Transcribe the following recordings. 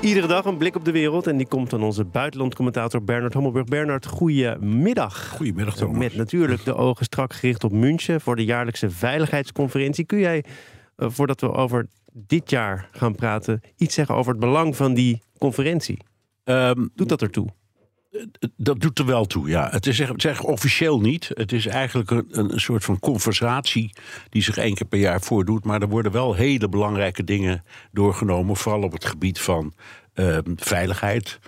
Iedere dag een blik op de wereld en die komt van onze buitenlandcommentator Bernard Hommelburg. Bernard, goedemiddag. Goedemiddag Thomas. Met natuurlijk de ogen strak gericht op München voor de jaarlijkse veiligheidsconferentie. Kun jij, uh, voordat we over dit jaar gaan praten, iets zeggen over het belang van die conferentie? Um, Doet dat ertoe? Dat doet er wel toe, ja. Het is zeg, officieel niet. Het is eigenlijk een, een soort van conversatie die zich één keer per jaar voordoet. Maar er worden wel hele belangrijke dingen doorgenomen. Vooral op het gebied van uh, veiligheid.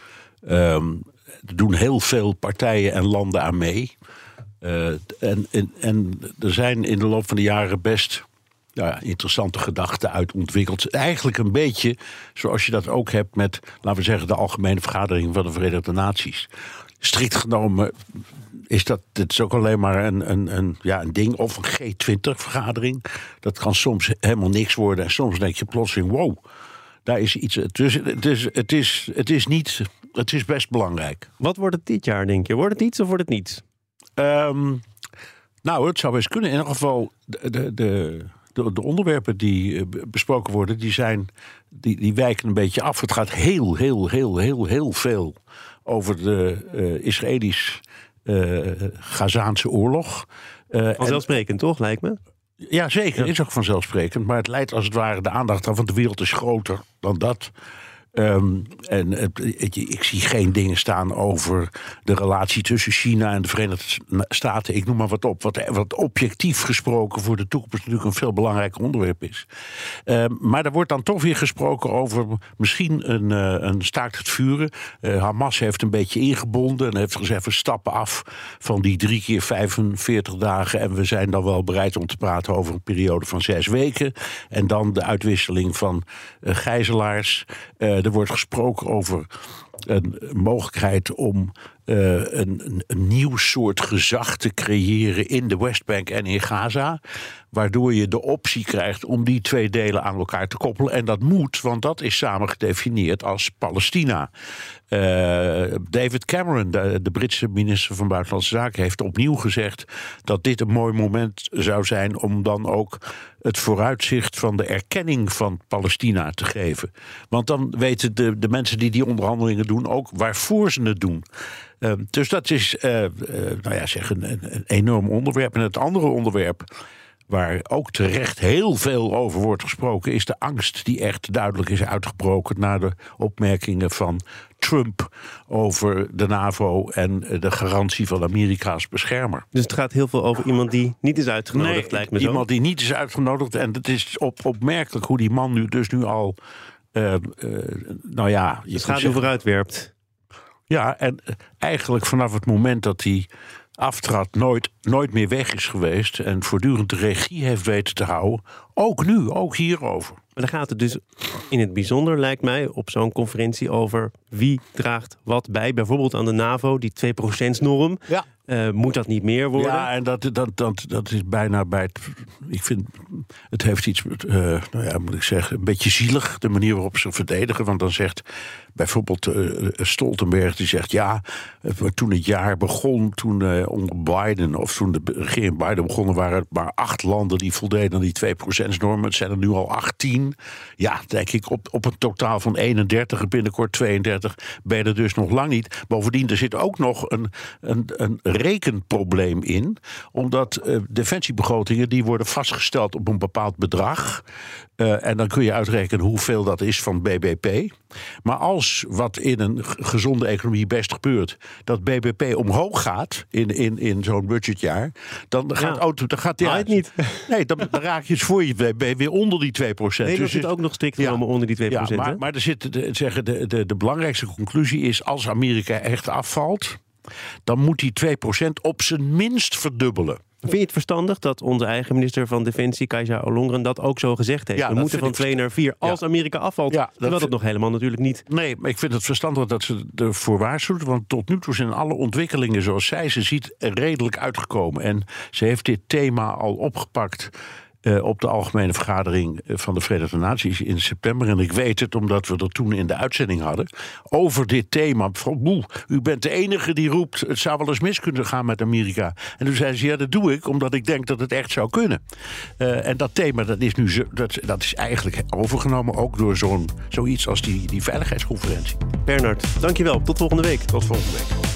Um, er doen heel veel partijen en landen aan mee. En, en, en er zijn in de loop van de jaren best ja, interessante gedachten uit ontwikkeld. Eigenlijk een beetje zoals je dat ook hebt met, laten we zeggen, de Algemene Vergadering van de Verenigde Naties. Strikt genomen is dat het is ook alleen maar een, een, een, ja, een ding of een G20-vergadering. Dat kan soms helemaal niks worden en soms denk je plotseling: wow, daar is iets. Dus het is, het is, het is, niet, het is best belangrijk. Wat wordt het dit jaar, denk je? Wordt het iets of wordt het niets? Um, nou, het zou best kunnen. In ieder geval, de, de, de de, de, onderwerpen die besproken worden, die, zijn, die, die wijken een beetje af. Het gaat heel, heel, heel, heel, heel veel over de uh, Israëlisch-Gazaanse uh, oorlog. Vanzelfsprekend, toch, lijkt me? Ja, zeker. Ja. Is ook vanzelfsprekend. Maar het leidt als het ware de aandacht aan van de wereld is groter dan dat. Um, en ik zie geen dingen staan over de relatie tussen China en de Verenigde Staten. Ik noem maar wat op. Wat, wat objectief gesproken voor de toekomst natuurlijk een veel belangrijker onderwerp is. Um, maar er wordt dan toch weer gesproken over misschien een, uh, een staakt het vuren. Uh, Hamas heeft een beetje ingebonden en heeft gezegd: we stappen af van die drie keer 45 dagen. En we zijn dan wel bereid om te praten over een periode van zes weken. En dan de uitwisseling van uh, gijzelaars. Er wordt gesproken over een mogelijkheid om uh, een, een, nieuw soort gezag te creëren in de Westbank en in Gaza. Waardoor je de optie krijgt om die twee delen aan elkaar te koppelen. En dat moet, want dat is samen gedefinieerd als Palestina. Uh, David Cameron, de, de, Britse minister van Buitenlandse Zaken, heeft opnieuw gezegd dat dit een mooi moment zou zijn om dan ook het vooruitzicht van de erkenning van Palestina te geven. Want dan weten de, de mensen die die onderhandelingen doen ook waarvoor ze het doen. Uh, dus dat is uh, uh, nou ja, zeg een, een, enorm onderwerp. En het andere onderwerp, waar ook terecht heel veel over wordt gesproken, is de angst die echt duidelijk is uitgebroken na de opmerkingen van Trump over de NAVO en de garantie van Amerika's beschermer. Dus het gaat heel veel over iemand die niet is uitgenodigd, nee, lijkt me zo. Iemand die niet is uitgenodigd. En het is op, opmerkelijk hoe die man nu dus nu al. Uh, nou ja, je gaat er vooruit werpt. Ja, en eigenlijk vanaf het moment dat hij aftrad nooit, nooit meer weg is geweest en voortdurend de regie heeft weten te houden. Ook nu, ook hierover. Maar dan gaat het dus in het bijzonder, lijkt mij, op zo'n conferentie over wie draagt wat bij. Bijvoorbeeld aan de NAVO, die 2%-norm. Ja. Uh, moet dat niet meer worden? Ja, en dat, dat, dat, dat is bijna bij het. Ik vind. Het heeft iets. Uh, nou ja, moet ik zeggen. Een beetje zielig. De manier waarop ze verdedigen. Want dan zegt bijvoorbeeld uh, Stoltenberg. Die zegt. Ja. Toen het jaar begon. Toen onder Biden. Of toen de regering Biden begonnen. waren het maar acht landen die voldeden aan die 2%-norm. Het zijn er nu al 18. Ja, denk ik. Op, op een totaal van 31. Binnenkort 32. Ben je er dus nog lang niet. Bovendien, er zit ook nog een. een, een rekenprobleem in. Omdat uh, defensiebegrotingen die worden vastgesteld op een bepaald bedrag. Uh, en dan kun je uitrekenen hoeveel dat is van BBP. Maar als wat in een gezonde economie best gebeurt, dat BBP omhoog gaat in, in, in zo'n budgetjaar, dan gaat, Ja. auto, dan gaat die het niet. Nee, dan, dan raak je het voor je BBP weer onder die 2%. Nederland Dus zit ook nog strikt Ja. onder die 2%. ja, maar, maar er zit de, zeggen, de, de, de belangrijkste conclusie is: als Amerika echt afvalt, dan moet die 2% op zijn minst verdubbelen. Vind je het verstandig dat onze eigen minister van Defensie, Kajsa Ollongren, dat ook zo gezegd heeft? Ja, We moeten van vind ik 2 naar 4 als Amerika afvalt. Ja, dat vind- nog helemaal natuurlijk niet. Nee, maar ik vind het verstandig dat ze ervoor waarschuwt. Want tot nu toe zijn alle ontwikkelingen zoals zij ze ziet redelijk uitgekomen. En ze heeft dit thema al opgepakt. Eh, op de algemene vergadering eh, van de Verenigde Naties in september. En ik weet het omdat we er toen in de uitzending hadden. Over dit thema. Van, boe, u bent de enige die roept. Het zou wel eens mis kunnen gaan met Amerika. En toen zei ze: Ja, dat doe ik omdat ik denk dat het echt zou kunnen. Eh, en dat thema dat is nu zo, dat, dat is eigenlijk overgenomen. Ook door zo'n, zoiets als die, die veiligheidsconferentie. Bernard, dankjewel. Tot volgende week. Tot volgende week.